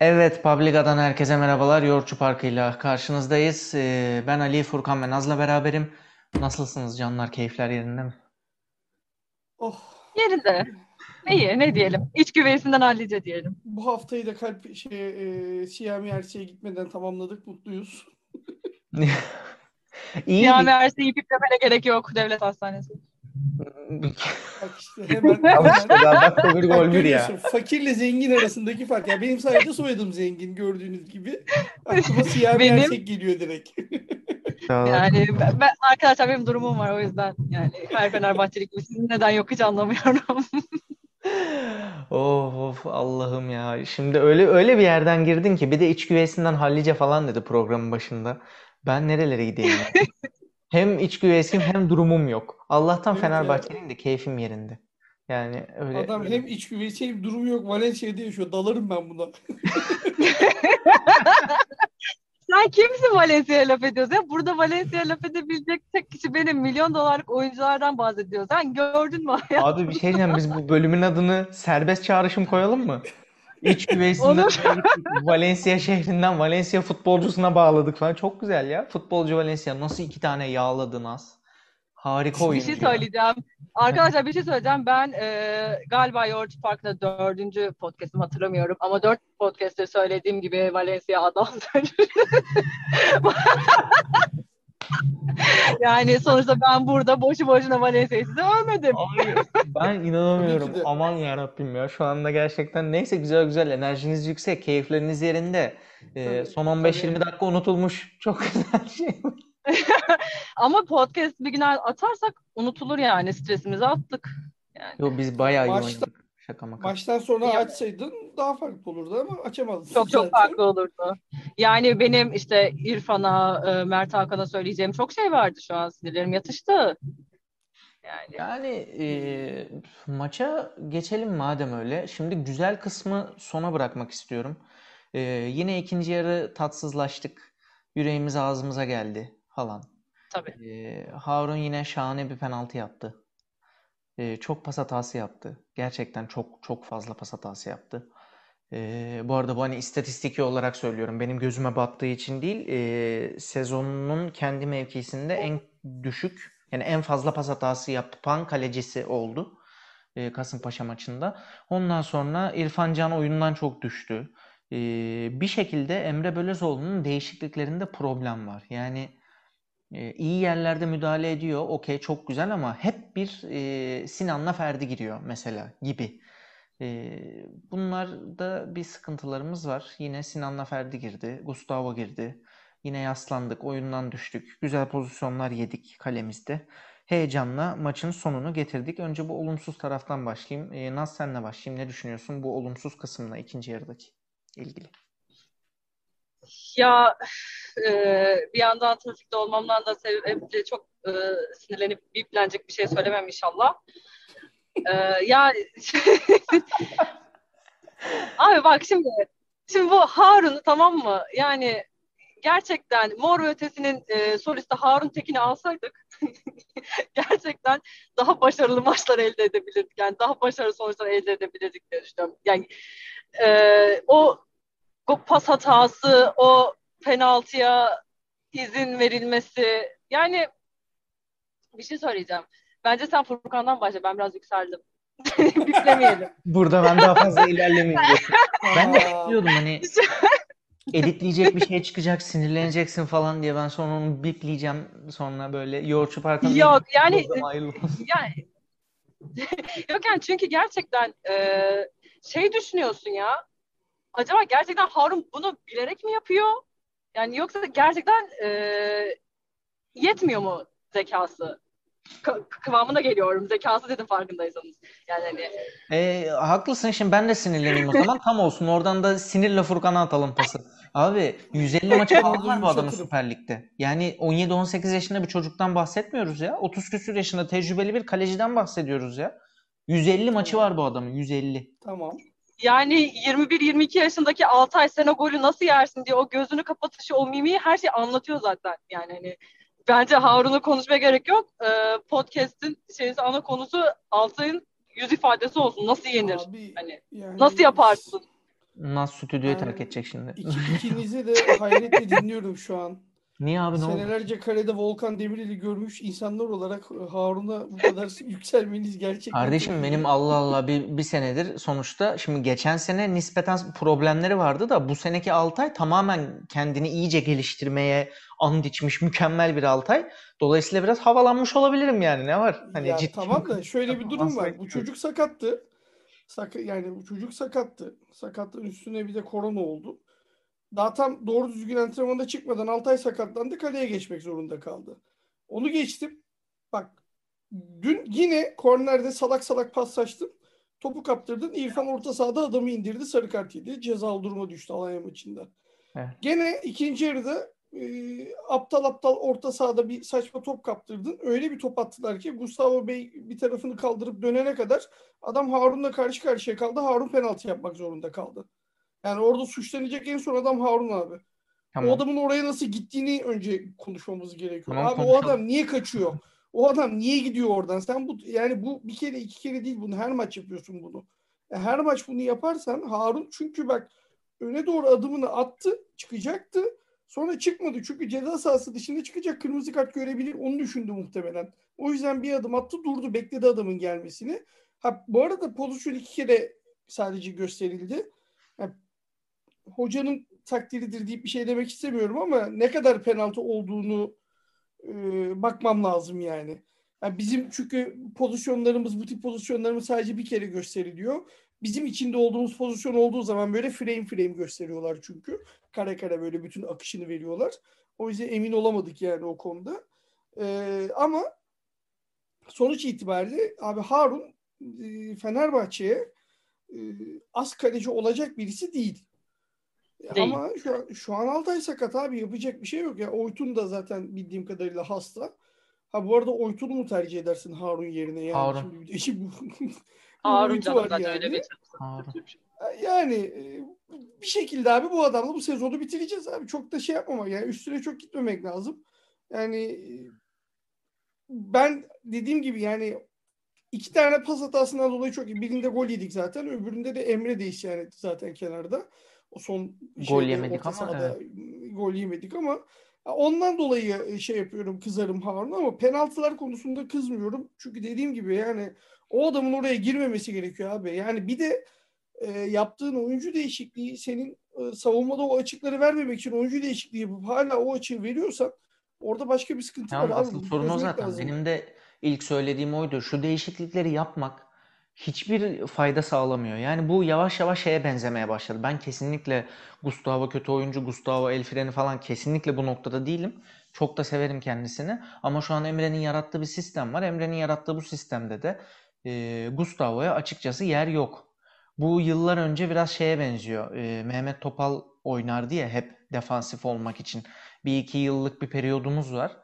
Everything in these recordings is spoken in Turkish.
Evet, Publica'dan herkese merhabalar. Yoğurtçu Parkı'yla karşınızdayız. Ee, ben Ali, Furkan ve Naz'la beraberim. Nasılsınız canlar? Keyifler yerinde mi? Oh, Yerinde. İyi ne diyelim. İç güveysinden hallice diyelim. bu haftayı da kalp şey e, Siyami Erse'ye gitmeden tamamladık. Mutluyuz. İyi. Yani her şeyi piplemene gerek yok devlet hastanesi. Bak işte hemen, hemen bir gol bir ya. fakirle zengin arasındaki fark. Ya benim sadece soyadım zengin gördüğünüz gibi. Aklıma Siyami Benim- Ersek geliyor direkt. Yani ben, ben- arkadaşlar benim durumum var o yüzden yani her Fenerbahçelik gibi sizin neden yok hiç anlamıyorum. Of of Allah'ım ya. Şimdi öyle öyle bir yerden girdin ki bir de iç güveysinden hallice falan dedi programın başında. Ben nerelere gideyim? Hem iç güveysiyim hem durumum yok. Allah'tan Evet ya. Fenerbahçeliyim de keyfim yerinde. Yani öyle Adam hem iç güveysi hem durumu yok. Valencia'da yaşıyor. Dalarım ben buna. Sen kimsin Valencia'ya laf ediyorsun? Ya burada Valencia'ya laf edebilecek tek kişi benim. Milyon dolarlık oyunculardan bahsediyor. Sen gördün mü hayat? Abi bir şey diyeceğim biz bu bölümün adını serbest çağrışım koyalım mı? İç güveysinden Olur. Valencia şehrinden Valencia futbolcusuna bağladık falan. Çok güzel ya. Futbolcu Valencia nasıl iki tane yağladı Naz. Harika Bir oyuncu şey söyleyeceğim. Arkadaşlar bir şey söyleyeceğim. Ben e, galiba Yoğurt Park'ta dördüncü podcast'ımı hatırlamıyorum. Ama dört podcast'te söylediğim gibi Valencia adamdır. yani sonuçta ben burada boşu boşuna Valencia'yı size övmedim. Ben inanamıyorum. Aman yarabbim ya. Şu anda gerçekten neyse güzel güzel enerjiniz yüksek, keyifleriniz yerinde. Ee, son 15-20 tabii. dakika unutulmuş. Çok güzel şey. Ama podcast bir gün atarsak unutulur yani. Stresimizi attık. Yani. Yo biz bayağı iyi Maçta- oynadık. Şaka maka. Maçtan sonra Ya- açsaydın daha farklı olurdu ama açamadın. Çok çok farklı olurdu. Yani benim işte İrfan'a, e, Mert Hakan'a söyleyeceğim çok şey vardı şu an. Sinirlerim yatıştı. Yani Yani e, maça geçelim madem öyle. Şimdi güzel kısmı sona bırakmak istiyorum. E, yine ikinci yarı tatsızlaştık. Yüreğimiz ağzımıza geldi falan. tabii. E, Harun yine şahane bir penaltı yaptı. E, çok pas hatası yaptı. Gerçekten çok çok fazla pas hatası yaptı. E, bu arada bu hani istatistiki olarak söylüyorum. Benim gözüme battığı için değil. E, sezonunun kendi mevkisinde en düşük yani en fazla pas hatası yapan kalecisi oldu. E, Kasımpaşa maçında. Ondan sonra İrfan Can oyundan çok düştü. E, bir şekilde Emre Belözoğlu'nun değişikliklerinde problem var. Yani e, iyi yerlerde müdahale ediyor. Okey çok güzel ama hep bir e, Sinan'la Ferdi giriyor mesela gibi. E, bunlarda bir sıkıntılarımız var. Yine Sinan'la Ferdi girdi. Gustavo girdi. Yine yaslandık. Oyundan düştük. Güzel pozisyonlar yedik kalemizde. Heyecanla maçın sonunu getirdik. Önce bu olumsuz taraftan başlayayım. E, Naz senle başlayayım. Ne düşünüyorsun bu olumsuz kısımla ikinci yarıdaki ilgili? Ya e, bir yandan trafikte olmamdan da sebeple çok e, sinirlenip biplenecek bir şey söylemem inşallah. E, ya abi bak şimdi şimdi bu Harun tamam mı? Yani gerçekten Mor ve Ötesi'nin e, solisti Harun Tekin'i alsaydık gerçekten daha başarılı maçlar elde edebilirdik. Yani daha başarılı sonuçlar elde edebilirdik diye düşünüyorum. Yani e, o o pas hatası, o penaltıya izin verilmesi. Yani bir şey söyleyeceğim. Bence sen Furkan'dan başla. Ben biraz yükseldim. Biplemeyelim. Burada ben daha fazla ilerlemeyeyim diyorsun. Ben de bekliyordum hani editleyecek bir şey çıkacak, sinirleneceksin falan diye ben sonra onu bipleyeceğim sonra böyle yoğurtçu parkında Yok yani yani yok yani çünkü gerçekten e, şey düşünüyorsun ya acaba gerçekten Harun bunu bilerek mi yapıyor? Yani yoksa gerçekten e, yetmiyor mu zekası? Kıvamına geliyorum. Zekası dedim farkındaysanız. Yani hani E, haklısın şimdi ben de sinirleneyim o zaman tam olsun oradan da sinirle Furkan'a atalım pası. Abi 150 maçı falan var bu Vallahi adamın. Süper Lig'de. Yani 17-18 yaşında bir çocuktan bahsetmiyoruz ya. 30 küsür yaşında tecrübeli bir kaleciden bahsediyoruz ya. 150 maçı var bu adamın 150. Tamam. Yani 21-22 yaşındaki Altay sen o golü nasıl yersin diye o gözünü kapatışı, o mimiği her şeyi anlatıyor zaten. Yani hani bence Harun'u konuşmaya gerek yok. Ee, podcast'in şeysi ana konusu Altay'ın yüz ifadesi olsun. Nasıl yenir? Abi Hani yani nasıl yaparsın? Naz stüdyoyu Ben- terk edecek şimdi. İki, ikinizi de hayretle dinliyorum şu an. Niye abi ne oldu? Senelerce kalede Volkan Demirel'i görmüş insanlar olarak Harun'a bu kadar yükselmeniz gerçekten Kardeşim benim. Allah Allah bir, bir senedir sonuçta şimdi geçen sene nispeten problemleri vardı da bu seneki Altay tamamen kendini iyice geliştirmeye and içmiş mükemmel bir Altay. Dolayısıyla biraz havalanmış olabilirim yani ne var? Hani Ya ciddi tamam da şöyle bir durum var. Bu çocuk sakattı. Sak yani bu çocuk sakattı. Sakatlığın üstüne bir de korona oldu. Daha tam doğru düzgün antrenmanda çıkmadan Altay sakatlandı. Kaleye geçmek zorunda kaldı. Onu geçtim. Bak dün yine kornerde salak salak pas saçtım. Topu kaptırdın. İrfan orta sahada adamı indirdi. Sarı kart yedi. Cezalı duruma düştü Alanya maçında. Evet. Gene ikinci yarıda e, aptal aptal orta sahada bir saçma top kaptırdın. Öyle bir top attılar ki Gustavo Bey bir tarafını kaldırıp dönene kadar adam Harun'la karşı karşıya kaldı. Harun penaltı yapmak zorunda kaldı. Yani orada suçlanacak en son adam Harun abi. O Tamam. adamın oraya nasıl gittiğini önce konuşmamız gerekiyor. Tamam, abi o konuşalım. adam niye kaçıyor? O adam niye gidiyor oradan? Sen bu yani bu bir kere iki kere değil bunu her maç yapıyorsun bunu. E, her maç bunu yaparsan Harun çünkü bak öne doğru adımını attı, çıkacaktı. Sonra çıkmadı çünkü ceza sahası dışında çıkacak kırmızı kart görebilir. Onu düşündü muhtemelen. O yüzden bir adım attı, durdu, bekledi adamın gelmesini. Ha bu arada pozisyon iki kere sadece gösterildi. Hocanın takdiridir deyip bir şey demek istemiyorum ama ne kadar penaltı olduğunu e, bakmam lazım yani. Yani bizim çünkü pozisyonlarımız bu tip pozisyonlarımız sadece bir kere gösteriliyor. Bizim içinde olduğumuz pozisyon olduğu zaman böyle frame frame gösteriyorlar çünkü. Kare kare böyle bütün akışını veriyorlar. O yüzden emin olamadık yani o konuda. E, ama sonuç itibariyle abi Harun e, Fenerbahçe'ye e, az kaleci olacak birisi değil. Değil. Ama şu an, şu an Altay sakat abi yapacak bir şey yok ya. Oytun da zaten bildiğim kadarıyla hasta. Ha bu arada Oytun'u mu tercih edersin Harun yerine yani Harun. şimdi bir de işi bu. Harun canım var zaten yani. öyle bir Harun. Yani e, bir şekilde abi bu adamla bu sezonu bitireceğiz abi. Çok da şey yapmamak yani üstüne çok gitmemek lazım. Yani e, ben dediğim gibi yani iki tane pas hatasından dolayı çok iyi. Birinde gol yedik zaten. Öbüründe de Emre de isyan etti zaten kenarda. O son Gol şeyde, yemedik ama sahada gol yemedik ama ondan dolayı şey yapıyorum kızarım Harun ama penaltılar konusunda kızmıyorum. Çünkü dediğim gibi yani o adamın oraya girmemesi gerekiyor abi. Yani bir de e, yaptığın oyuncu değişikliği senin e, savunmada o açıkları vermemek için oyuncu değişikliği yapıp hala o açığı veriyorsan orada başka bir sıkıntı Tamam var asıl sorun o zaten. lazım. Benim de ilk söylediğim oydu. Şu değişiklikleri yapmak hiçbir fayda sağlamıyor. Yani bu yavaş yavaş şeye benzemeye başladı. Ben kesinlikle Gustavo kötü oyuncu, Gustavo el freni falan kesinlikle bu noktada değilim. Çok da severim kendisini. Ama şu an Emre'nin yarattığı bir sistem var. Emre'nin yarattığı bu sistemde de e, Gustavo'ya açıkçası yer yok. Bu yıllar önce biraz şeye benziyor. E, Mehmet Topal oynardı ya hep defansif olmak için. Bir iki yıllık bir periyodumuz var.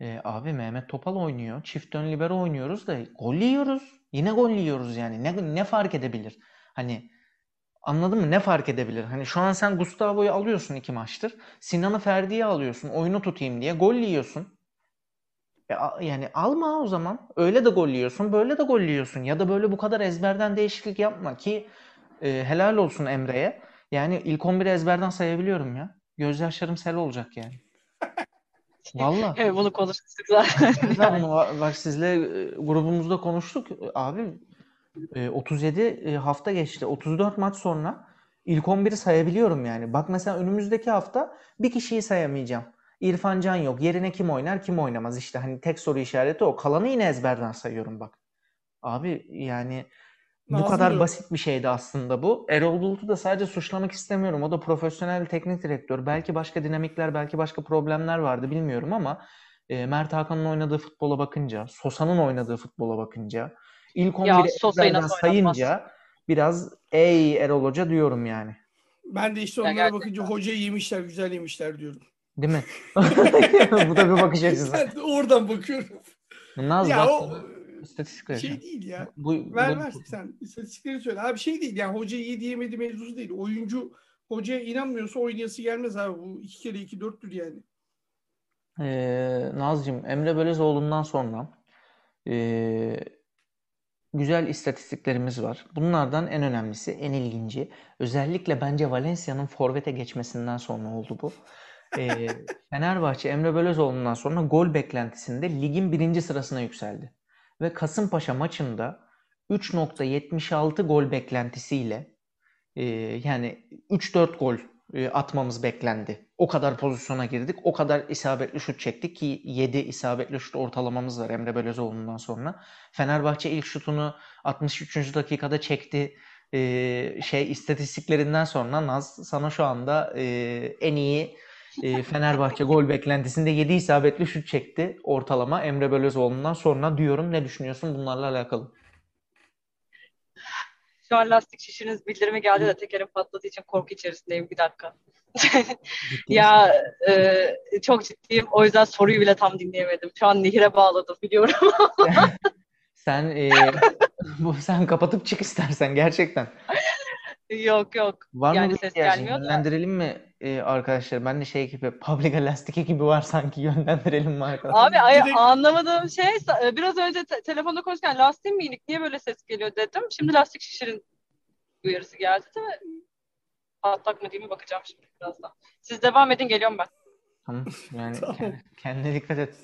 E, abi Mehmet Topal oynuyor. Çift ön libero oynuyoruz da gol yiyoruz. Yine gol yiyoruz yani. Ne, ne fark edebilir? Hani anladın mı? Ne fark edebilir? Hani şu an sen Gustavo'yu alıyorsun iki maçtır. Sinan'ı Ferdi'ye alıyorsun. Oyunu tutayım diye. Gol yiyorsun. E, yani alma o zaman. Öyle de gol yiyorsun. Böyle de gol yiyorsun. Ya da böyle bu kadar ezberden değişiklik yapma ki e, helal olsun Emre'ye. Yani ilk 11'i ezberden sayabiliyorum ya. Gözyaşlarım sel olacak yani. Valla. Evet bunu konuşmuştuk zaten. Va- bak sizle e, grubumuzda konuştuk. Abi e, 37 e, hafta geçti. 34 maç sonra ilk 11'i sayabiliyorum yani. Bak mesela önümüzdeki hafta bir kişiyi sayamayacağım. İrfan Can yok. Yerine kim oynar, kim oynamaz? İşte hani tek soru işareti o. Kalanı yine ezberden sayıyorum bak. Abi yani bu kadar yok. basit bir şeydi aslında bu. Erol Bulut'u da sadece suçlamak istemiyorum. O da profesyonel bir teknik direktör. Belki başka dinamikler, belki başka problemler vardı bilmiyorum ama e, Mert Hakan'ın oynadığı futbola bakınca, Sosa'nın oynadığı futbola bakınca, ilk Ya 11'i Sosa'yı ezberden nasıl oynatmaz? sayınca biraz ey Erol Hoca diyorum yani. Ben de işte Ya onlara gerçekten. bakınca hocayı yemişler, güzel yemişler diyorum. Değil mi? Bu da bir bakış açısı. Ben de oradan bakıyorum. Naz ya bak o istatistik vereceğim. şey değil ya. Bu, bu- Ver ver sen istatistikleri söyle. Abi şey değil yani hocayı yedi yemedi mevzusu değil. Oyuncu hocaya inanmıyorsa oynayası gelmez abi. Bu iki kere iki dörttür yani. Ee, Nazcığım, Emre Belezoğlu'ndan sonra ee, güzel istatistiklerimiz var. Bunlardan en önemlisi, en ilginci, özellikle bence Valencia'nın forvete geçmesinden sonra oldu bu. Ee, Fenerbahçe Emre Belözoğlu'ndan sonra gol beklentisinde ligin birinci sırasına yükseldi. Ve Kasımpaşa maçında 3.76 gol beklentisiyle e, yani 3-4 gol e, atmamız beklendi. O kadar pozisyona girdik. O kadar isabetli şut çektik ki 7 isabetli şut ortalamamız var Emre Belözoğlu'ndan sonra. Fenerbahçe ilk şutunu 63. dakikada çekti. Ee, şey istatistiklerinden sonra Naz sana şu anda e, en iyi e, Fenerbahçe gol beklentisinde 7 isabetli şut çekti ortalama Emre Belözoğlu'ndan sonra diyorum. Ne düşünüyorsun bunlarla alakalı? Şu an lastik şişiniz bildirimi geldi de tekerim patladığı için korku içerisindeyim bir dakika. Ya e, çok ciddiyim. O yüzden soruyu bile tam dinleyemedim. Şu an nehire bağladım biliyorum. Sen e, bu sen kapatıp çık istersen gerçekten. Yok yok. Var mı Yani bir ses ihtiyacın? gelmiyor. Yönlendirelim mi e, arkadaşlar? Ben de şey gibi Public Elastic ekibi var sanki yönlendirelim mi arkadaşlar? Abi ay- anlamadığım şey sa- biraz önce te- telefonda konuşurken lastiğim mi inik niye böyle ses geliyor dedim. Şimdi lastik şişirin uyarısı geldi de patlak mı değil mi bakacağım şimdi birazdan. Siz devam edin geliyorum ben. Tamam. Yani Tamam. kend- kendine dikkat et.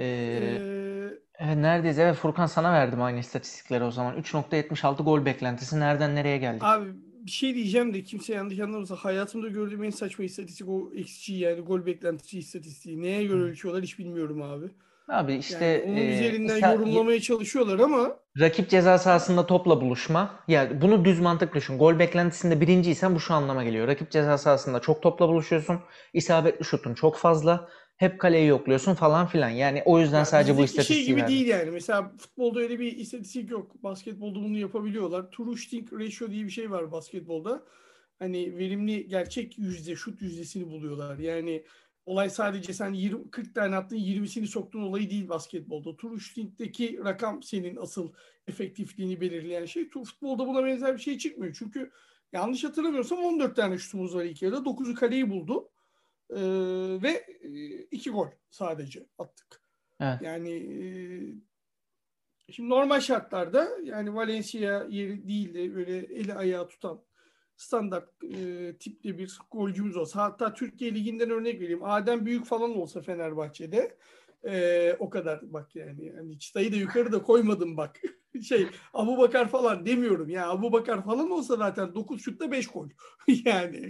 Ee, Ee, evet, neredeyiz? Evet Furkan sana verdim aynı istatistikleri o zaman. 3.76 gol beklentisi nereden nereye geldik? Abi bir şey diyeceğim de kimse yanlış anlamasın. Hayatımda gördüğüm en saçma istatistik o XG yani gol beklentisi istatistiği. Neye göre ölçüyorlar hiç bilmiyorum abi. Abi işte Yani onun e, üzerinden sa- yorumlamaya çalışıyorlar ama rakip ceza sahasında topla buluşma. Ya bunu düz mantık düşün. Gol beklentisinde birinciysen bu şu anlama geliyor. Rakip ceza sahasında çok topla buluşuyorsun. İsabetli şutun çok fazla. Hep kaleyi yokluyorsun falan filan. Yani o yüzden ya sadece bu şey istatistiği gibi verdim. değil yani. Mesela futbolda öyle bir istatistik yok. Basketbolda bunu yapabiliyorlar. True shooting ratio diye bir şey var basketbolda. Hani verimli gerçek yüzde, şut yüzdesini buluyorlar. Yani olay sadece sen 20, 40 tane attın 20'sini soktun olayı değil basketbolda. True shooting'deki rakam senin asıl efektifliğini belirleyen şey. Futbolda buna benzer bir şey çıkmıyor. Çünkü yanlış hatırlamıyorsam 14 tane şutumuz var ilk yarıda. 9'u kaleyi buldu. Ee, ve e, iki gol sadece attık. Evet. Yani e, şimdi normal şartlarda yani Valencia yeri değil de böyle eli ayağı tutan standart e, tipte bir golcümüz olsa hatta Türkiye Ligi'nden örnek vereyim. Adem Büyük falan olsa Fenerbahçe'de e, o kadar bak yani. yani çıtayı da yukarı da koymadım bak. şey Abu Bakar falan demiyorum ya. Abu Bakar falan olsa zaten 9 şutta 5 gol. yani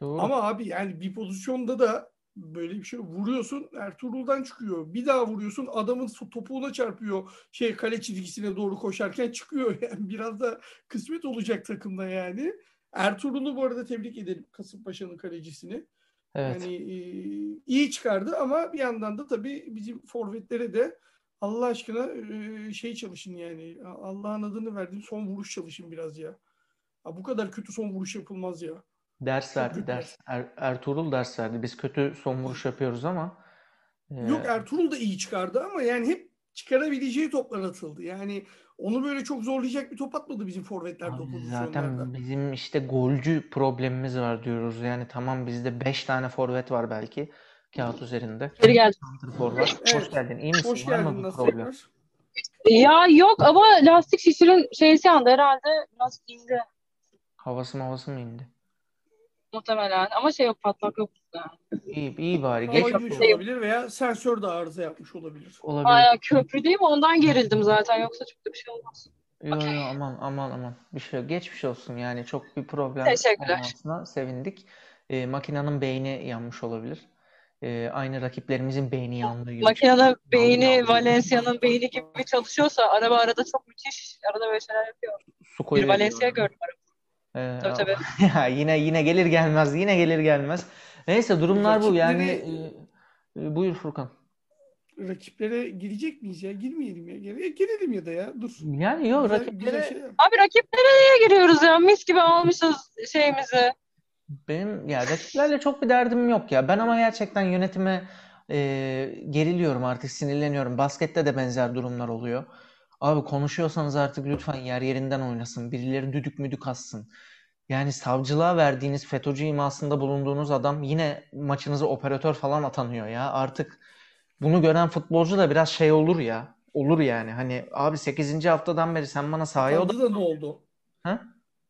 Doğru. ama abi yani bir pozisyonda da böyle bir şey vuruyorsun Ertuğrul'dan çıkıyor. Bir daha vuruyorsun adamın topuğuna çarpıyor. Şey kale çizgisine doğru koşarken çıkıyor. Yani biraz da kısmet olacak takımda yani. Ertuğrul'u bu arada tebrik edelim Kasımpaşa'nın kalecisini. Evet. Yani e, iyi çıkardı ama bir yandan da tabii bizim forvetlere de Allah aşkına e, şey çalışın yani. Allah'ın adını verdim son vuruş çalışın biraz ya. Bu kadar kötü son vuruş yapılmaz ya. Ders verdi ders. Er- Ertuğrul ders verdi. Biz kötü son vuruş yapıyoruz ama e, Yok Ertuğrul da iyi çıkardı ama yani hep çıkarabileceği toplar atıldı. Yani onu böyle çok zorlayacak bir top atmadı bizim forvetler Abi pozisyonlarda. zaten bizim işte golcü problemimiz var diyoruz. Yani tamam bizde 5 tane forvet var belki kağıt üzerinde. Geri geldim. Santrfor var. Hoş Evet. geldin. İyi misin? Hoş Var mı geldin bir nasıl problem? tekrar? Ya yok ama lastik şişirin şeysi yandı herhalde biraz indi Havası havası mı indi? Muhtemelen ama şey yok patlak yok yani. İyi, iyi bari. Girmiş olsun. olabilir veya sensör de arıza yapmış olabilir. olabilir. Aya köprü değil mi ondan gerildim zaten yoksa çok da bir şey olmaz. Yo yo aman aman aman. Bir şey yok. Geçmiş olsun yani çok bir problem Teşekkürler. olmamasına sevindik. E, makinenin beyni yanmış olabilir. E, aynı rakiplerimizin beyni yandığı gibi. Makinenin beyni. Valencia'nın beyni gibi çalışıyorsa araba arada çok müthiş arada böyle şeyler yapıyor. Su Bir Valencia gördüm araba. Ee, Tabii tabii. Ya yine yine gelir gelmez yine gelir gelmez. Neyse durumlar bu yani e, e, buyur Furkan. Rakiplere girecek miyiz ya? Girmeyelim ya. Gire- Girelim ya da ya. Dur. Yani yok Güzel- rakiplere güzel şey. Abi rakiplere niye giriyoruz ya? Mis gibi almışız şeyimizi. benim ya rakiplerle çok bir derdim yok ya. Ben ama gerçekten yönetime e, geriliyorum artık sinirleniyorum. Baskette de benzer durumlar oluyor. Abi konuşuyorsanız artık lütfen yer yerinden oynasın. Birileri düdük müdük atsın. Yani savcılığa verdiğiniz FETÖ'cü imasında bulunduğunuz adam yine maçınıza operatör falan atanıyor ya. Artık bunu gören futbolcu da biraz şey olur ya. olur yani. Hani abi 8. haftadan beri sen bana sahaya Atandı da ne oldu? Ha?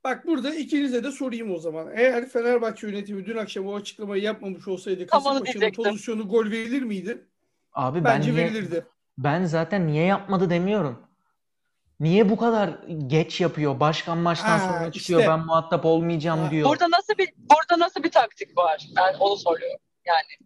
Bak burada ikinize de sorayım o zaman. Eğer Fenerbahçe yönetimi dün akşam o açıklamayı yapmamış olsaydı Kasımpaşa'nın pozisyonu gol verilir miydi? Abi ben Bence niye- verilirdi. Ben zaten niye yapmadı demiyorum. Niye bu kadar geç yapıyor? Başkan maçtan Ha, sonra çıkıyor. işte. Ben muhatap olmayacağım Ha. diyor. Burada nasıl bir burada nasıl bir taktik var? Ben onu soruyorum.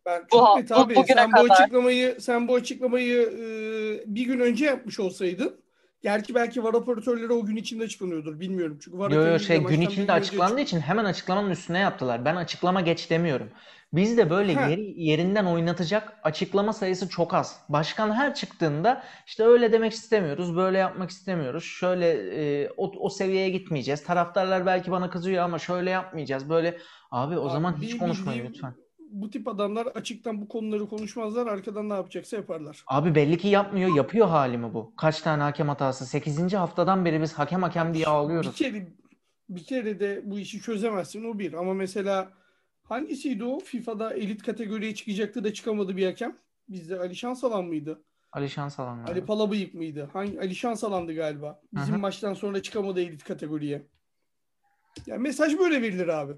Ben Bu- çok net bu- abi. bugüne sen bu kadar- açıklamayı sen bu açıklamayı e, bir gün önce yapmış olsaydın gerçi belki var operatörleri o gün içinde açıklanıyordur bilmiyorum. Çünkü var Yo yo şey gün maçtan bir içinde önce açıklandığı için hemen açıklamanın üstüne yaptılar. Ben açıklama geç demiyorum. Bizde böyle Ha. yeri, yerinden oynatacak açıklama sayısı çok az. Başkan her çıktığında işte öyle demek istemiyoruz, böyle yapmak istemiyoruz. Şöyle e, o, o seviyeye gitmeyeceğiz. Taraftarlar belki bana kızıyor ama şöyle yapmayacağız. Böyle abi o Abi zaman bir hiç konuşmayın lütfen. Bu tip adamlar açıktan bu konuları konuşmazlar. Arkadan ne yapacaksa yaparlar. Abi belli ki yapmıyor, yapıyor hali mi bu? Kaç tane hakem hatası? 8. haftadan beri biz hakem hakem diye Bir ağlıyoruz. kere bir kere de bu işi çözemezsin o bir. Ama mesela hangisiydi o? FIFA'da elit kategoriye çıkacaktı da çıkamadı bir hakem. Bizde Ali Şansalan mıydı? Ali Şansalan galiba. Ali Palabıyık mıydı? Hangi Ali Şansalan'dı galiba. Bizim Hı hı. maçtan sonra çıkamadı elit kategoriye. Ya mesaj böyle verilir abi.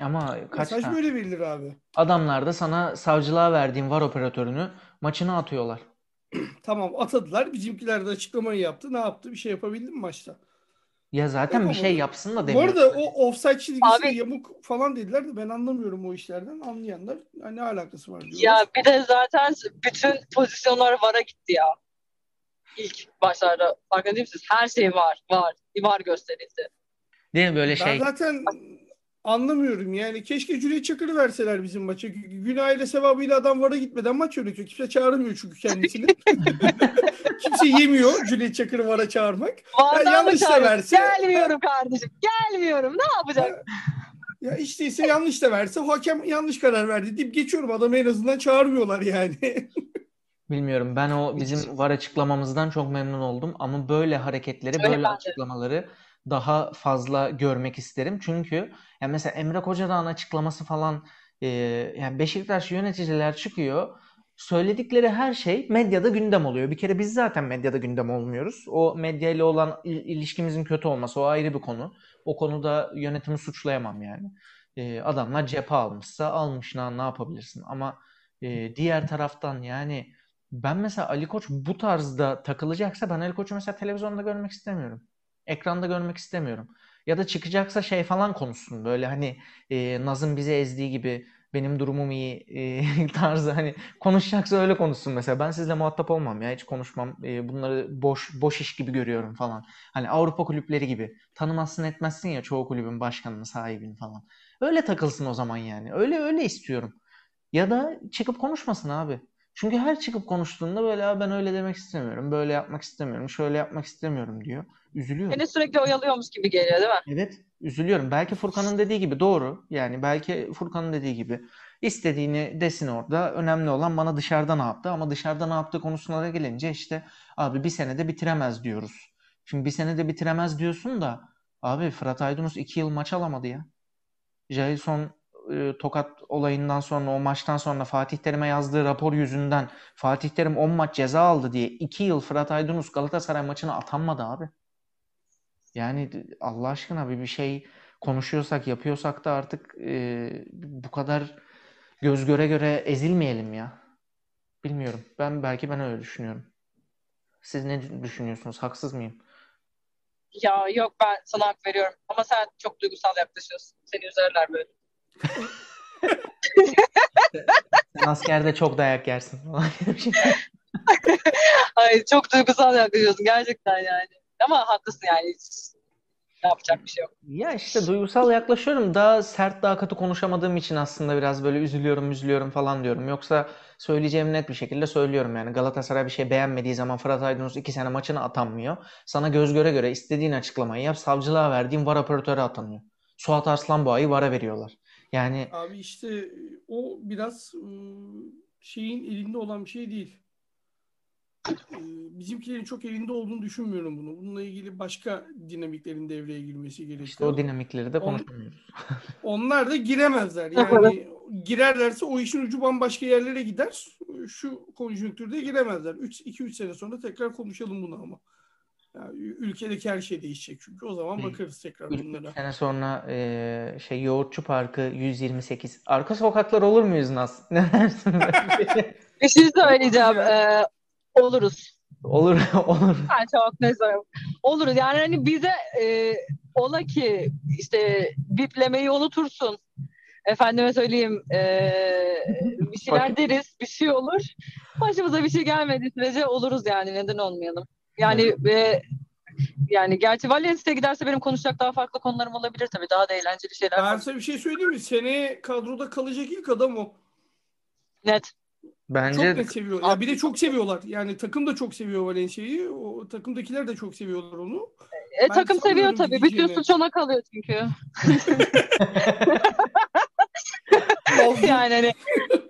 Ama kaç Mesaj tane? böyle verilir abi. Adamlar da sana savcılığa verdiğin var operatörünü maçına atıyorlar. Tamam atadılar. Bizimkiler de açıklamayı yaptı. Ne yaptı? Bir şey yapabildi mi maçta? Ya zaten bir şey yapsın da Bu demiyor. arada o offside çizgisi Abi- yamuk falan dediler de ben anlamıyorum o işlerden. Anlayanlar "Ya ne alakası var diyorlar. Ya bir de zaten bütün pozisyonlar VAR'a gitti ya. İlk başlarda farkında değil misiniz? Her şey var, var, var gösterildi. Değil mi böyle Ben şey? zaten anlamıyorum yani. Keşke Cüneyt Çakır'ı verseler bizim maça. Gü- Günahıyla sevabıyla adam vara gitmeden maç yönetiyor. Kimse çağırmıyor çünkü kendisini. Kimse yemiyor Cüneyt Çakır'ı vara çağırmak. Mı yanlış da verse- Gelmiyorum kardeşim, gelmiyorum. Ne yapacak? Ya işte ise yanlış da verse hakem yanlış karar verdi deyip geçiyorum. Adamı en azından çağırmıyorlar yani. Bilmiyorum. Ben o bizim var açıklamamızdan çok memnun oldum ama böyle hareketleri, Öyle böyle ben de. açıklamaları daha fazla görmek isterim. Çünkü ya mesela Emre Kocadağ'ın açıklaması falan e, yani Beşiktaş yöneticiler çıkıyor. Söyledikleri her şey medyada gündem oluyor. Bir kere biz zaten medyada gündem olmuyoruz. O medyayla olan il- ilişkimizin kötü olması o ayrı bir konu. O konuda yönetimi suçlayamam yani. E, adamlar cephe almışsa almış ne yapabilirsin? Ama e, diğer taraftan yani ben mesela Ali Koç bu tarzda takılacaksa ben Ali Koç'u mesela televizyonda görmek istemiyorum. Ekranda görmek istemiyorum. Ya da çıkacaksa şey falan konuşsun. Böyle hani e, Naz'ın bizi ezdiği gibi benim durumum iyi e, tarzı hani konuşacaksa öyle konuşsun mesela. Ben sizle muhatap olmam ya hiç konuşmam. E, bunları boş boş iş gibi görüyorum falan. Hani Avrupa kulüpleri gibi. Tanımazsın etmezsin ya çoğu kulübün başkanını, sahibini falan. Öyle takılsın o zaman yani. Öyle öyle istiyorum. Ya da çıkıp konuşmasın abi. Çünkü her çıkıp konuştuğunda böyle "Aa, ben öyle demek istemiyorum, böyle yapmak istemiyorum, şöyle yapmak istemiyorum diyor. Üzülüyorum. Beni sürekli oyalıyormuş gibi geliyor değil mi? Evet, üzülüyorum. Belki Furkan'ın dediği gibi doğru. Yani belki Furkan'ın dediği gibi istediğini desin orada. Önemli olan bana dışarıda ne yaptı ama dışarıda ne yaptığı konusuna da gelince işte abi bir senede bitiremez diyoruz. Şimdi bir senede bitiremez diyorsun da abi Fırat Aydınus iki yıl maç alamadı ya. Jailson e, Tokat olayından sonra o maçtan sonra Fatih Terim'e yazdığı rapor yüzünden Fatih Terim 10 maç ceza aldı diye 2 yıl Fırat Aydınus Galatasaray maçına atanmadı abi. Yani Allah aşkına bir bir şey konuşuyorsak yapıyorsak da artık e, bu kadar göz göre göre ezilmeyelim ya. Bilmiyorum. Ben belki ben öyle düşünüyorum. Siz ne düşünüyorsunuz? Haksız mıyım? Ya yok ben sana hak veriyorum. Ama sen çok duygusal yaklaşıyorsun. Seni üzerler böyle. Sen askerde çok dayak yersin falan. Ay çok duygusal yaklaşıyorsun gerçekten yani. Ama haklısın yani. Hiç yapacak bir şey yok. Ya işte duygusal yaklaşıyorum. Daha sert, daha katı konuşamadığım için aslında biraz böyle üzülüyorum, üzülüyorum falan diyorum. Yoksa söyleyeceğim net bir şekilde söylüyorum yani. Galatasaray bir şey beğenmediği zaman Fırat Aydınus iki sene maçına atanmıyor. Sana göz göre göre istediğin açıklamayı yap. Savcılığa verdiğin var operatöre atanıyor. Suat Arslanboğa'yı vara veriyorlar. Yani Abi işte o biraz ıı, şeyin elinde olan bir şey değil. Ee, Bizimkilerin çok elinde olduğunu düşünmüyorum bunu. Bununla ilgili başka dinamiklerin devreye girmesi işte gerekiyor. o dinamikleri de On- konuşamıyoruz. Onlar da giremezler. Yani girerlerse o işin ucu bambaşka yerlere gider. şu konjonktürde giremezler. 2-3 sene sonra tekrar konuşalım bunu ama. Yani ülkedeki her şey değişecek çünkü. O zaman bakarız tekrar bunlara. sene sonra e, şey Yoğurtçu Parkı 128. Arka sokaklar olur muyuz Naz? Ne dersin? Bir şey söyleyeceğim. Ee, oluruz. olur olur. Ben çok ne. Oluruz. Yani hani bize e, ola ki işte biplemeyi unutursun. Efendime söyleyeyim e, bir şeyler deriz. Bir şey olur. Başımıza bir şey gelmediği sürece oluruz yani. Neden olmayalım? Yani e, yani gerçi Valencia giderse benim konuşacak daha farklı konularım olabilir tabii. Daha da eğlenceli şeyler. Ben size bir şey söyleyeyim mi? Seneye kadroda kalacak ilk adam o. Net. Bence Çok net seviyor. Ya bir de çok seviyorlar. Yani takım da çok seviyor Valencia'yı. O takımdakiler de çok seviyorlar onu. E, Ben takım seviyor tabii. Bütün suç ona kalıyor çünkü. Yani hani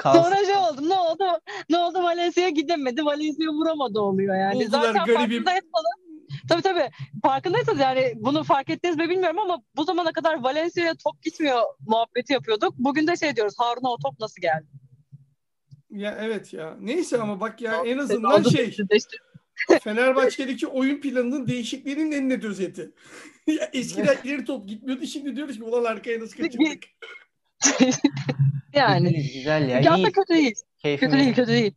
kalsın. sonra şey oldu. Ne oldu? Ne oldu? Valencia'ya gidemedi. Valencia vuramadı oluyor yani. Buldular Zaten garibim. Tabii tabii. Farkındaysanız yani bunu fark ettiniz mi bilmiyorum ama bu zamana kadar Valencia'ya top gitmiyor muhabbeti yapıyorduk. Bugün de şey diyoruz. Harun'a o top nasıl geldi? Ya evet ya. Neyse ama bak ya en azından şey. Fenerbahçe'deki oyun planının değişikliğinin en net özeti. ya eskiden ileri top gitmiyordu. Şimdi diyoruz ki ulan arkaya nasıl kaçırdık? yani. Güzel, güzel ya. Ya İyi. da kötü değil. Keyfim, Kötü değil, kötü değil.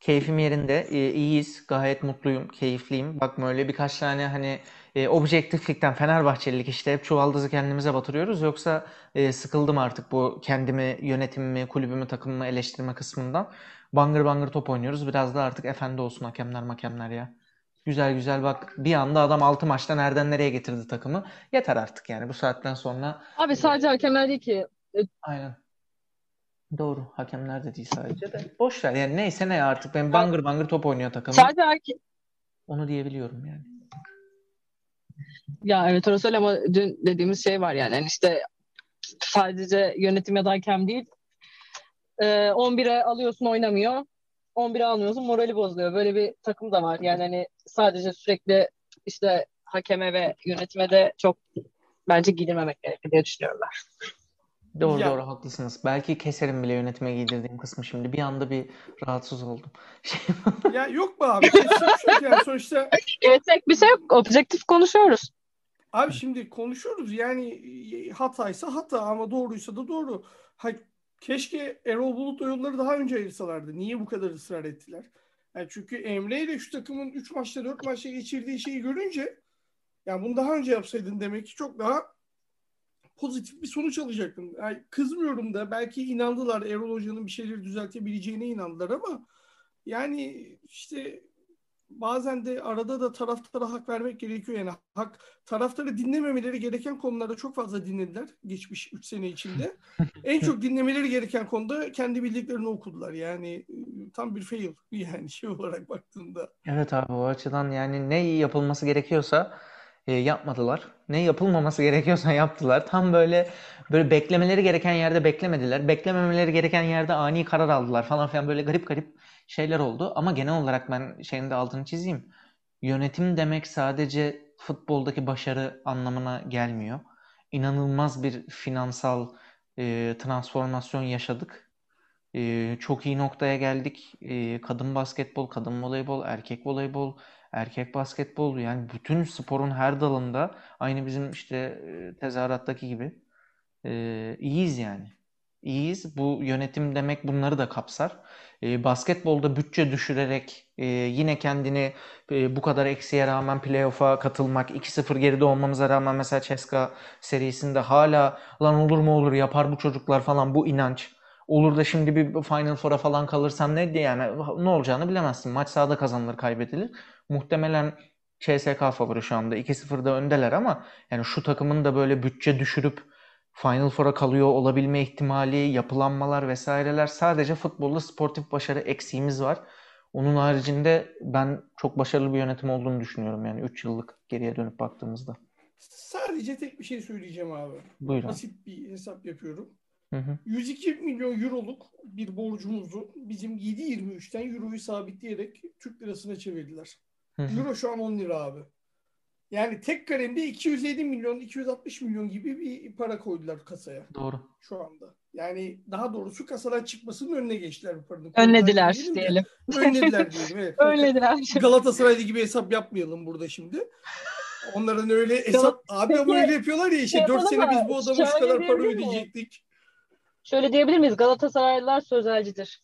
keyfim yerinde. Ee, iyiyiz. Gayet mutluyum. Keyifliyim. Bak böyle birkaç tane hani e, objektiflikten Fenerbahçelilik işte hep çuvaldızı kendimize batırıyoruz. Yoksa e, sıkıldım artık bu kendimi, yönetimimi, kulübümü, takımımı eleştirme kısmından. Bangır bangır top oynuyoruz. Biraz da artık efendi olsun hakemler makemler ya. Güzel güzel bak bir anda adam 6 maçta nereden nereye getirdi takımı. Yeter artık yani bu saatten sonra. Abi sadece hakemler değil ki. Aynen. Doğru. Hakemler de değil sadece de. Boş ver yani neyse ne artık. Ben bangır bangır top oynuyor takımım. Sadece hake- Onu diyebiliyorum yani. Ya evet orası öyle ama dün dediğimiz şey var yani. Yani işte sadece yönetim ya da hakem değil. Ee, 11'e alıyorsun oynamıyor. 11'e almıyorsun morali bozuluyor. Böyle bir takım da var. Yani hani sadece sürekli işte hakeme ve yönetime de çok bence gidilmemek gerekir diye düşünüyorum ben. Doğru Ya- doğru haklısınız. Belki keserim bile yönetime giydirdiğim kısmı şimdi. Bir anda bir rahatsız oldum. Şey, ya yok mu abi? Şey yok yani sonuçta Gerçek bir şey yok. Objektif konuşuyoruz. Abi şimdi konuşuyoruz yani e, hataysa hata ama doğruysa da doğru. Ha, keşke Erol Bulut'la yolları daha önce ayırsalardı. Niye bu kadar ısrar ettiler? Yani çünkü Emre ile şu takımın 3 maçta 4 maçta geçirdiği şeyi görünce yani bunu daha önce yapsaydın demek ki çok daha pozitif bir sonuç alacaktın. Yani kızmıyorum da belki inandılar Erol Hoca'nın bir şeyleri düzeltebileceğine inandılar ama yani işte bazen de arada da taraftara hak vermek gerekiyor. Yani hak taraftarı dinlememeleri gereken konularda çok fazla dinlediler geçmiş 3 sene içinde. en çok dinlemeleri gereken konuda kendi bildiklerini okudular. Yani tam bir fail yani şey olarak baktığında. Evet abi o açıdan yani ne yapılması gerekiyorsa e, yapmadılar. Ne yapılmaması gerekiyorsa yaptılar. Tam böyle böyle beklemeleri gereken yerde beklemediler. Beklememeleri gereken yerde ani karar aldılar falan filan böyle garip garip şeyler oldu. Ama genel olarak ben şeyin de altını çizeyim. Yönetim demek sadece futboldaki başarı anlamına gelmiyor. İnanılmaz bir finansal e, transformasyon yaşadık. E, çok iyi noktaya geldik. E, kadın basketbol, kadın voleybol, erkek voleybol, erkek basketbol yani bütün sporun her dalında aynı bizim işte e, tezahürattaki gibi e, iyiyiz yani. İyiyiz. Bu yönetim demek bunları da kapsar. E, basketbolda bütçe düşürerek e, yine kendini e, bu kadar eksiye rağmen playoff'a katılmak, 2-0 geride olmamıza rağmen mesela CSKA serisinde hala lan olur mu olur yapar bu çocuklar falan bu inanç. Olur da şimdi bir Final Four'a falan kalırsan ne diye yani ne olacağını bilemezsin. Maç sahada kazanılır, kaybedilir. Muhtemelen CSK favori şu anda 2-0'da öndeler ama yani şu takımın da böyle bütçe düşürüp Final Four'a kalıyor olabilme ihtimali, yapılanmalar vesaireler sadece futbolda sportif başarı eksiğimiz var. Onun haricinde ben çok başarılı bir yönetim olduğunu düşünüyorum yani 3 yıllık geriye dönüp baktığımızda. Sadece tek bir şey söyleyeceğim abi. Buyurun. Basit bir hesap yapıyorum. Hı hı. 102 milyon euroluk bir borcumuzu bizim 7.23'ten euroyu sabitleyerek Türk lirasına çevirdiler. Hı hı. Euro şu an 10 lira abi. Yani tek kalemde 250 milyon, 260 milyon gibi bir para koydular kasaya Doğru. şu anda. Yani daha doğrusu kasadan çıkmasının önüne geçtiler bu paranın. Önlediler Diyelim diyelim. Önlediler diyelim. Evet. Önlediler. Galatasaraylı gibi hesap yapmayalım burada şimdi. Onların öyle hesap abi ama öyle yapıyorlar ya işte şey 4 sene yapalım biz bu adama şu kadar para ödeyecektik. Şöyle diyebilir miyiz? Galatasaraylılar sözelcidir.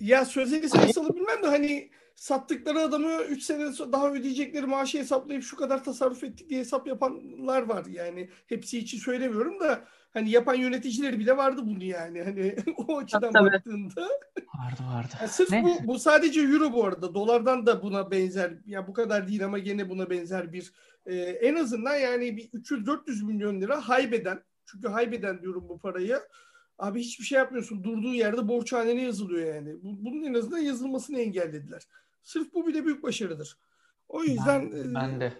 Ya sözleri sayısalı bilmem de hani sattıkları adamı 3 sene daha ödeyecekleri maaşı hesaplayıp şu kadar tasarruf ettik diye hesap yapanlar var yani. Hepsi için söylemiyorum da hani yapan yöneticileri bile vardı bunu yani. Hani o açıdan Tabii. baktığında. Vardı vardı. Ya sırf bu, bu sadece euro bu arada. Dolardan da buna benzer. Ya bu kadar değil ama gene buna benzer bir e, en azından yani bir 300-400 milyon lira haybeden çünkü haybeden diyorum bu parayı. Abi hiçbir şey yapmıyorsun. Durduğu yerde borçhanene yazılıyor yani. Bu- Bunun en azından yazılmasını engellediler. Sırf bu bile büyük başarıdır. O yüzden e, Ben de.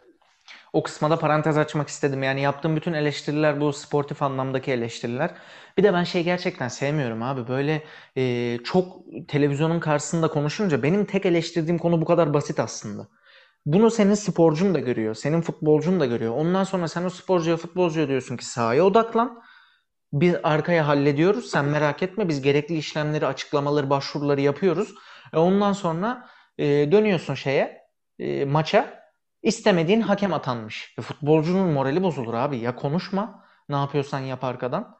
O kısma da parantez açmak istedim. Yani yaptığım bütün eleştiriler bu sportif anlamdaki eleştiriler. Bir de ben şey gerçekten sevmiyorum abi. Böyle e, çok televizyonun karşısında konuşunca benim tek eleştirdiğim konu bu kadar basit aslında. Bunu senin sporcun da görüyor. Senin futbolcun da görüyor. Ondan sonra sen o sporcuya futbolcuya diyorsun ki sahaya odaklan. Biz arkaya hallediyoruz. Sen merak etme. Biz gerekli işlemleri, açıklamaları, başvuruları yapıyoruz. E ondan sonra e, dönüyorsun şeye, e, maça. İstemediğin hakem atanmış. E, futbolcunun morali bozulur abi. Ya konuşma. Ne yapıyorsan yap arkadan.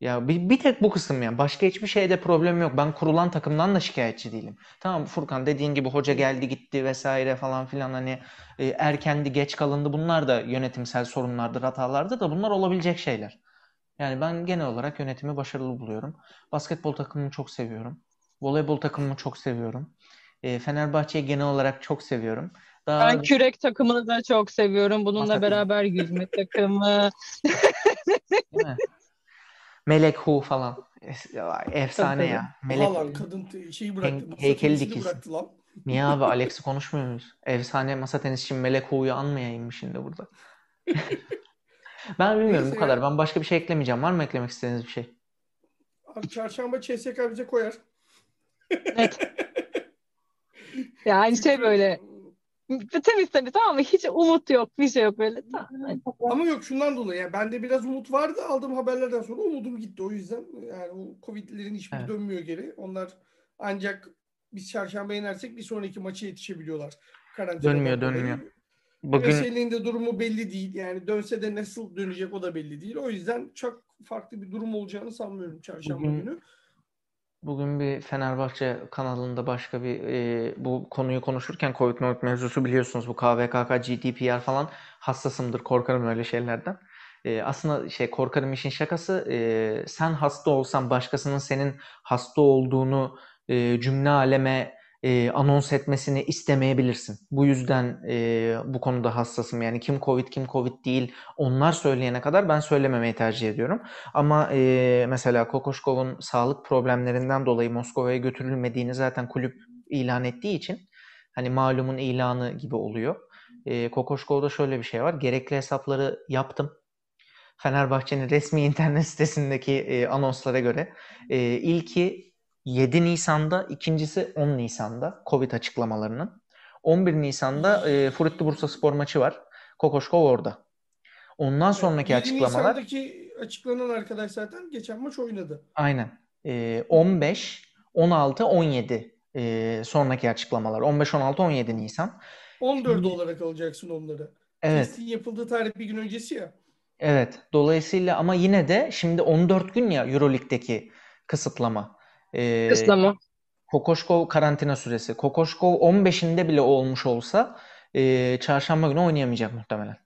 Ya bir, bir tek bu kısım ya. Başka hiçbir şeyde problem yok. Ben kurulan takımdan da şikayetçi değilim. Tamam Furkan dediğin gibi hoca geldi gitti vesaire falan filan hani e, erkendi geç kalındı. Bunlar da yönetimsel sorunlardır, hatalardır da bunlar olabilecek şeyler. Yani ben genel olarak yönetimi başarılı buluyorum. Basketbol takımımı çok seviyorum. Voleybol takımımı çok seviyorum. E, Fenerbahçe'yi genel olarak çok seviyorum. Daha Ben kürek takımını da çok seviyorum. Bununla Masa- beraber yüzme takımı. Melek Hu falan. Efsane ya. Melek Valla kadın şeyi bıraktı. Heykeli dikilsin. bıraktı lan. Niye abi Alex'i konuşmuyor muyuz? Efsane masa tenisçi Melek Hu'yu anmayayım mı şimdi burada? Ben bilmiyorum Neyse bu kadar. ya. Ben başka bir şey eklemeyeceğim. Var mı eklemek istediğiniz bir şey? Abi çarşamba CSK bize koyar. Evet. Yani şey böyle temiz temiz tamam mı? Hiç umut yok. Bir şey yok böyle. Tamam. Ama yok şundan dolayı yani bende biraz umut vardı aldığım haberlerden sonra umudum gitti. O yüzden yani o Covid'lerin hiçbiri Evet. dönmüyor geri. Onlar ancak biz çarşamba yenersek bir sonraki maça yetişebiliyorlar. Karantinadan Dönmüyor, dönmüyor. Bugün Veseli'nin de durumu belli değil. Yani dönse de nasıl dönecek o da belli değil. O yüzden çok farklı bir durum olacağını sanmıyorum çarşamba Bugün- günü. bugün bir Fenerbahçe kanalında başka bir e, bu konuyu konuşurken Covid Covid mevzusu biliyorsunuz bu KVKK, GDPR falan hassasımdır. Korkarım öyle şeylerden. E, aslında şey korkarım işin şakası. e, sen hasta olsan başkasının senin hasta olduğunu e, cümle aleme e, anons etmesini istemeyebilirsin. Bu yüzden e, bu konuda hassasım. Yani kim Covid kim Covid değil onlar söyleyene kadar ben söylememeyi tercih ediyorum. Ama e, mesela Kokoşkov'un sağlık problemlerinden dolayı Moskova'ya götürülmediğini zaten kulüp ilan ettiği için hani malumun ilanı gibi oluyor. E, Kokoşkov'da şöyle bir şey var. Gerekli hesapları yaptım. Fenerbahçe'nin resmi internet sitesindeki e, anonslara göre e, ilki 7 Nisan'da, ikincisi 10 Nisan'da Covid açıklamalarının. 11 Nisan'da e, Fruitli Bursaspor maçı var. Kokoşkov orada. Ondan sonraki 7 açıklamalar Nisan'daki açıklanan arkadaş zaten geçen maç oynadı. aynen. E, 15, 16, 17 e, sonraki açıklamalar. 15, 16, 17 Nisan. 14 Şimdi- olarak alacaksın onları. Evet. Testin yapıldığı tarih bir gün öncesi ya. Evet. Dolayısıyla ama yine de şimdi 14 gün ya Euroleague'deki kısıtlama. E, Kısıtlama. Kokoşkov karantina süresi. Kokoşkov 15'inde bile olmuş olsa e, çarşamba günü oynayamayacak muhtemelen.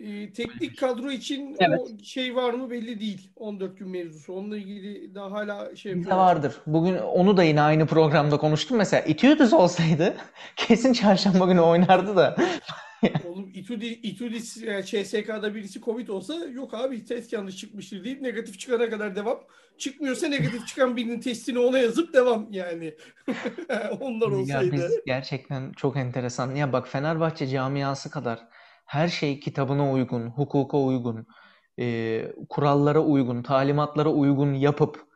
Ee, teknik kadro için Evet. o şey var mı belli değil. 14 gün mevzusu. Onunla ilgili daha hala şey yapıyorlar. vardır. Bugün onu da yine aynı programda konuştum. Mesela Itiudis olsaydı kesin çarşamba günü oynardı da. Oğlum Itudi, Itudis yani CSK'da birisi Covid olsa yok abi test yanlış çıkmıştır deyip negatif çıkana kadar devam. Çıkmıyorsa negatif çıkan birinin testini ona yazıp devam yani. Onlar Ya olsaydı. biz gerçekten çok enteresan. Ya bak Fenerbahçe camiası kadar her şey kitabına uygun, hukuka uygun, e, kurallara uygun, talimatlara uygun yapıp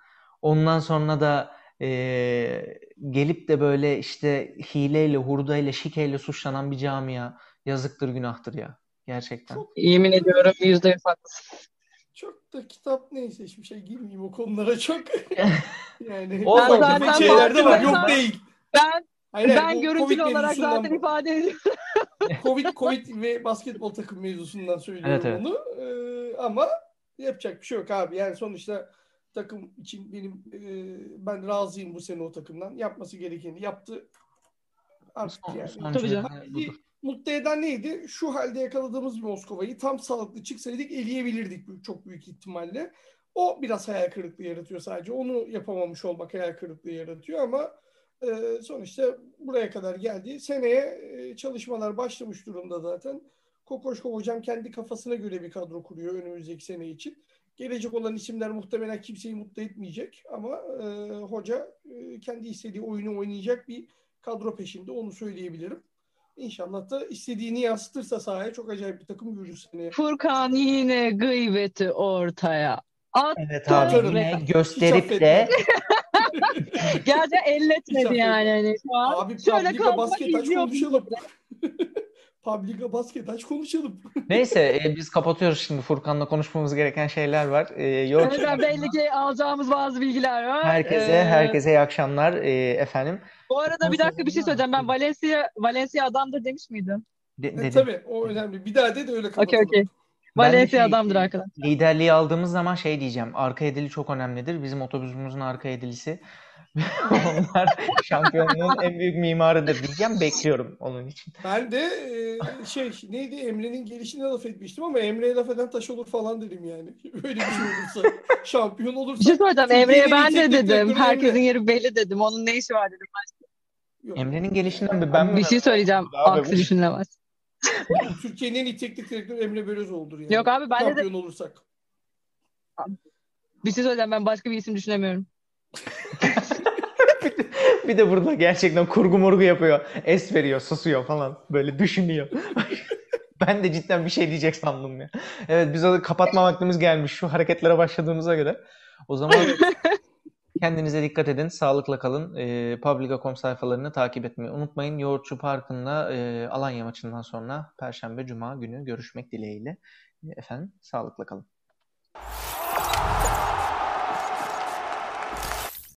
ondan sonra da e, gelip de böyle işte hileyle, hurdayla, şikeyle suçlanan bir camia yazıktır, günahtır ya. Gerçekten. Çok, Yemin ediyorum yüzde yüz haklısın. çok da kitap neyse hiçbir şey girmeyeyim o konulara çok. Yani O ufak zaten tefek şeyler de var. Yok değil. Ben Hayır, ben bu görüntülü Covid olarak zaten bu- ifade ediyorum. Covid, Covid ve basketbol takım mevzusundan söylüyorum Evet, evet. bunu. Ee, ama yapacak bir şey yok abi. Yani sonuçta takım için benim e, ben razıyım bu sene o takımdan. Yapması gerekeni yaptı. Artık Son- yani. Tabii canım. Mutlu eden neydi? Şu halde yakaladığımız bir Moskova'yı tam sağlıklı çıksaydık eleyebilirdik çok büyük ihtimalle. O biraz hayal kırıklığı yaratıyor sadece. Onu yapamamış olmak hayal kırıklığı yaratıyor ama e, sonuçta buraya kadar geldi. Seneye e, çalışmalar başlamış durumda zaten. Kokoşkov hocam kendi kafasına göre bir kadro kuruyor önümüzdeki sene için. Gelecek olan isimler muhtemelen kimseyi mutlu etmeyecek ama e, hoca e, kendi istediği oyunu oynayacak bir kadro peşinde onu söyleyebilirim. İnşallah da istediğini yansıtırsa sahaya çok acayip bir takım görürüz seneye. Furkan yine gıybeti ortaya. At Evet abi yine gösterip de Hiç elletmedi yani. Hani şu an Abi şöyle Publica kalmak basket aç konuşalım. Publica basket aç konuşalım. neyse e, biz kapatıyoruz şimdi Furkan'la konuşmamız gereken şeyler var. E, yok Evet, belli ki alacağımız bazı bilgiler var. herkese Ee, herkese iyi akşamlar e, efendim. Bu arada bir dakika bir şey söyleyeceğim. Ben Valencia Valencia adamdır demiş miydim? De- E, dedim. tabii o önemli. Bir daha de de öyle Okey kapatalım. okey. Ben de Valencia şey- adamdır arkadaş. Liderliği aldığımız zaman şey diyeceğim. Arka edili çok önemlidir. Bizim otobüsümüzün arka edilisi. Onlar şampiyonluğun en büyük mimarıdır diyeceğim. Bekliyorum onun için. Ben de e, şey neydi Emre'nin gelişine laf etmiştim ama Emre'ye laf eden taş olur falan dedim yani. Öyle bir şey olursa. Şampiyon olursa. Bir şey Emre'ye ben en de dedim. Herkesin Emre. yeri belli dedim. Onun ne işi var dedim. Emre'nin gelişinden bir ben bir şey söyleyeceğim. Aksi bu- Türkiye'nin en iyi teknik direktörü Emre Belözoğlu'dur yani. Yok abi ben de, Şampiyon olursak. bir şey söyleyeceğim. Ben başka bir isim düşünemiyorum. Bir de burada gerçekten kurgu murgu yapıyor. Es veriyor, susuyor falan. Böyle düşünüyor. Ben de cidden bir şey diyecek sandım ya. Evet biz o kapatma vaktimiz gelmiş şu hareketlere başladığımıza göre. O zaman kendinize dikkat edin. Sağlıkla kalın. Ee, Publica.com sayfalarını takip etmeyi unutmayın. Yoğurtçu Parkı'nda e, Alanya maçından sonra Perşembe, Cuma günü görüşmek dileğiyle. Efendim sağlıkla kalın.